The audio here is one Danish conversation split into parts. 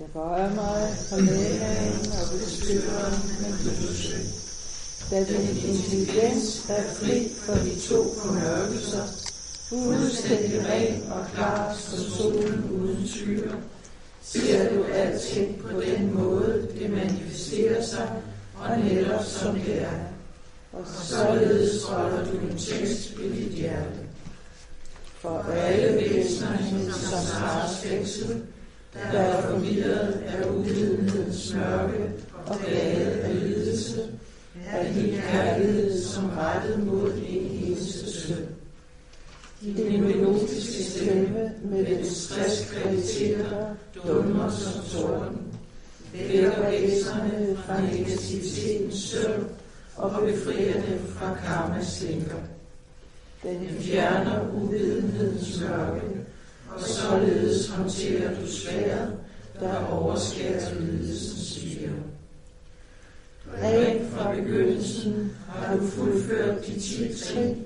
Jeg bøjer mig for lægen og beskytteren med lyset. Da din intelligens er fri for de to formørkelser, fuldstændig ren og klar som solen uden skyer, ser du alting på den måde, det manifesterer sig, og netop som det er. Og således holder du en tekst ved dit hjerte. For alle væsenerne som har fængsel, der er forvirret af uvidenhedens mørke og glade af lidelse, er din kærlighed som rettet mod en eneste søn. Din melodiske stemme med dens tres kvaliteter dummer som torden, vækker væsenerne fra negativitetens søvn og befrier dem fra karmas lænker. Den fjerner uvidenhedens mørke, og således håndterer du sværet, der overskærer lidelsens syre. Rent fra begyndelsen har du fuldført de ti trin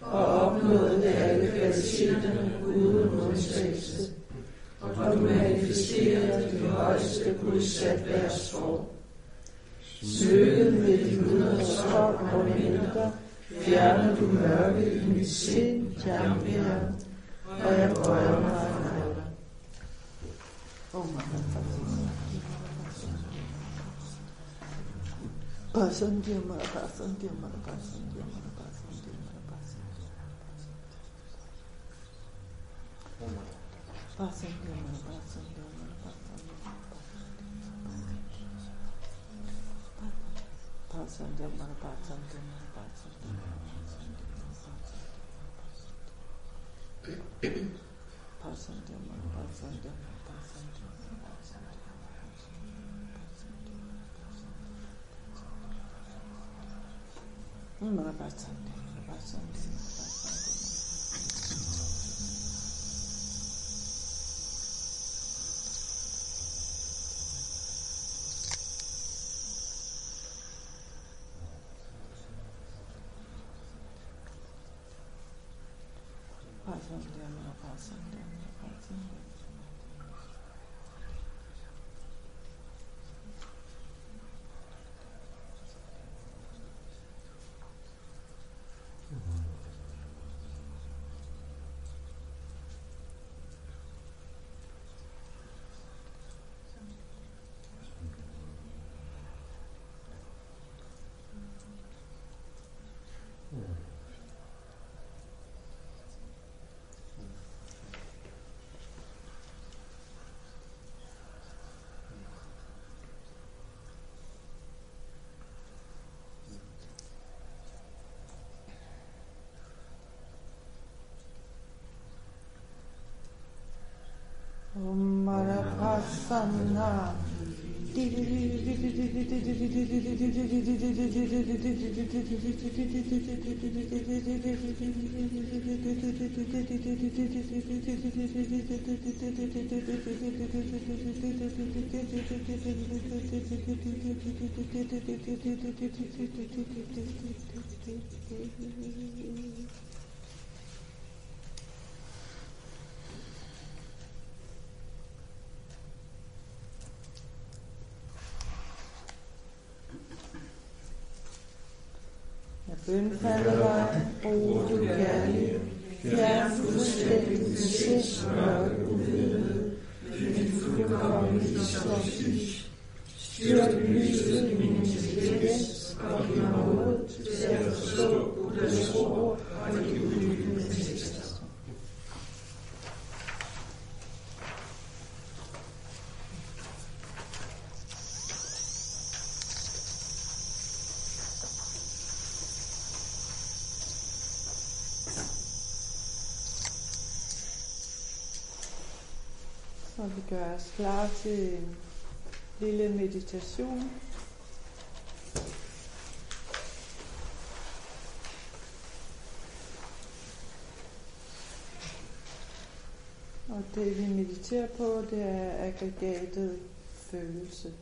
og opnået alle kvaliteterne uden undtagelse, og du manifesterer det højeste bodhisattvaers form. Søget med de hundrede skov og mindre, fjerner du mørket i mit sind, Jambia, Pasan dia mana the dia mana pasan dia mana pasan dia mana pasan pasan dia the pasan dia mana pasan dia pasan dia mana pasan dia mana the dia Não, não é bastante, é bastante. Sunday, Miracle Sunday, Miracle Sunday. Anna. Jeg bønfalder dig, o du kærlige, fjern fuldstændig din sinds mørke uvidenhed, med din fuldkommende visdomslys. Styrk lyset i min intelligens og giv mig mod til at forstå Guds ord og de uddybende tekster. Så vi gør os klar til en lille meditation. Og det vi mediterer på, det er aggregatet følelse.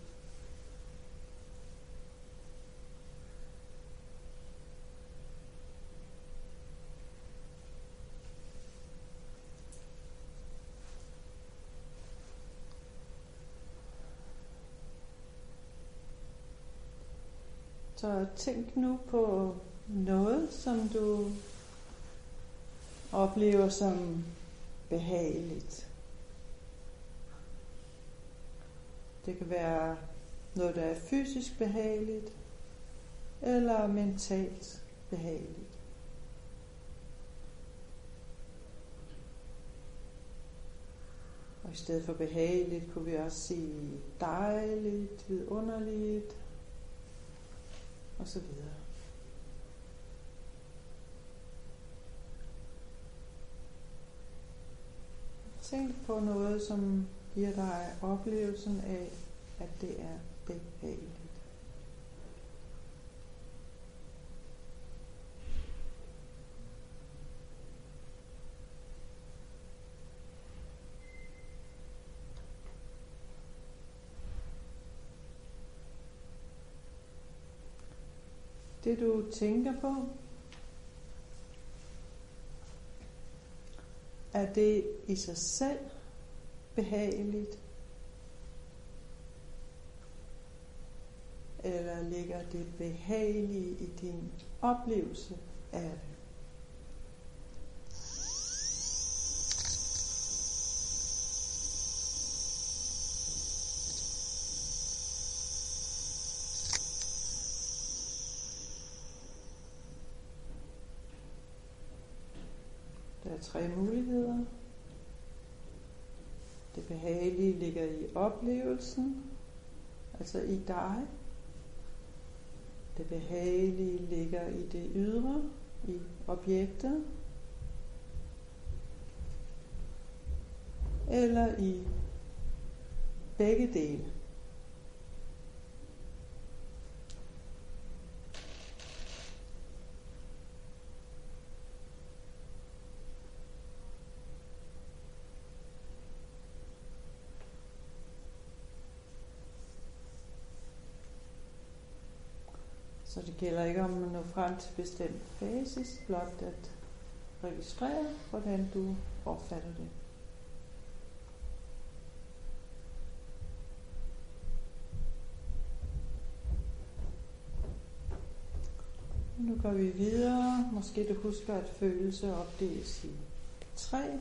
Så tænk nu på noget, som du oplever som behageligt. Det kan være noget, der er fysisk behageligt, eller mentalt behageligt. Og i stedet for behageligt kunne vi også sige dejligt, vidunderligt og så videre. Tænk på noget, som giver dig oplevelsen af, at det er behageligt. Det du tænker på, er det i sig selv behageligt? Eller ligger det behagelige i din oplevelse af det? Der er tre muligheder. Det behagelige ligger i oplevelsen, altså i dig. Det behagelige ligger i det ydre, i objektet. Eller i begge dele. Så det gælder ikke om at nå frem til bestemt basis, blot at registrere, hvordan du opfatter det. Nu går vi videre. Måske du husker, at følelse opdeles i tre.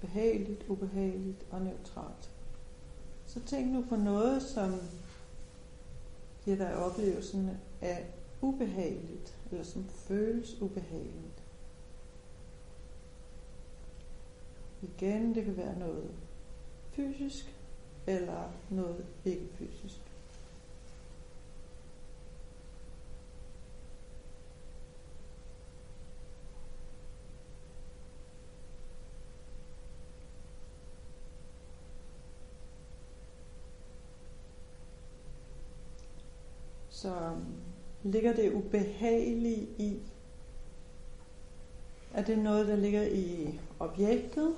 Behageligt, ubehageligt og neutralt. Så tænk nu på noget, som giver dig oplevelsen af ubehageligt, eller som føles ubehageligt. Igen, det kan være noget fysisk, eller noget ikke fysisk. Så ligger det ubehagelige i, er det noget, der ligger i objektet?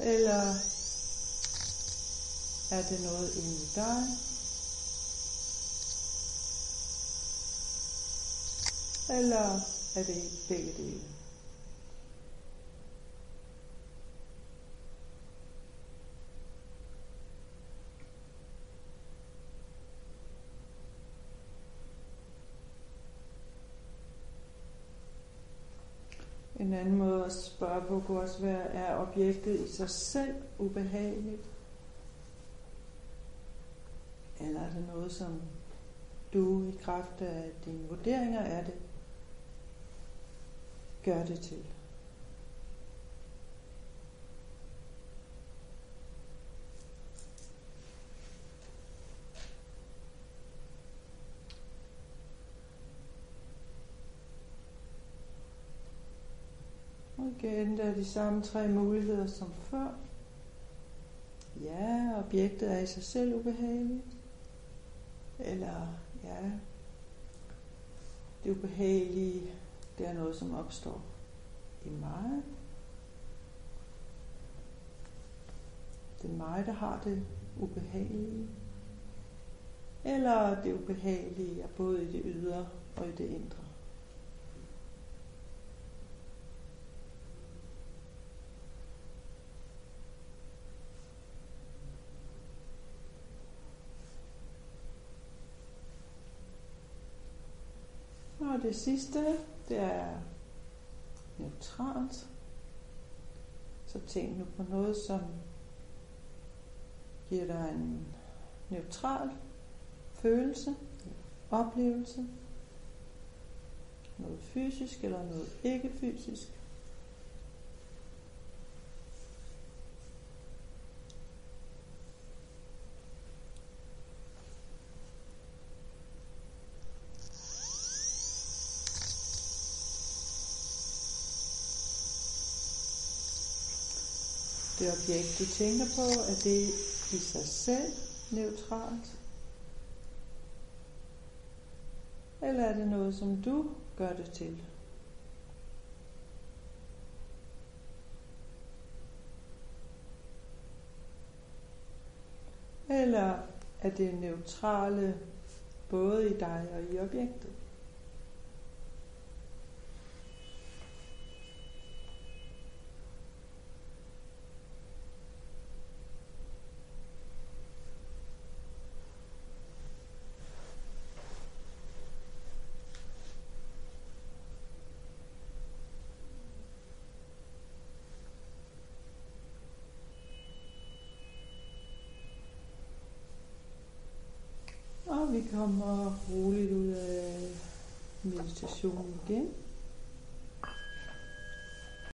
Eller er det noget inde i dig? Eller er det begge dele? En anden måde at spørge på kunne også være, er objektet i sig selv ubehageligt? Eller er det noget, som du i kraft af dine vurderinger er det, gør det til? Og igen, der er de samme tre muligheder som før. Ja, objektet er i sig selv ubehageligt. Eller ja, det ubehagelige, det er noget, som opstår i mig. Det er mig, der har det ubehagelige. Eller det ubehagelige er både i det ydre og i det indre. Og det sidste, det er neutralt. Så tænk nu på noget, som giver dig en neutral følelse, oplevelse. Noget fysisk eller noget ikke fysisk. Det objekt, du tænker på, er det i sig selv neutralt? Eller er det noget, som du gør det til? Eller er det neutrale både i dig og i objektet? Og vi kommer roligt ud af meditationen igen.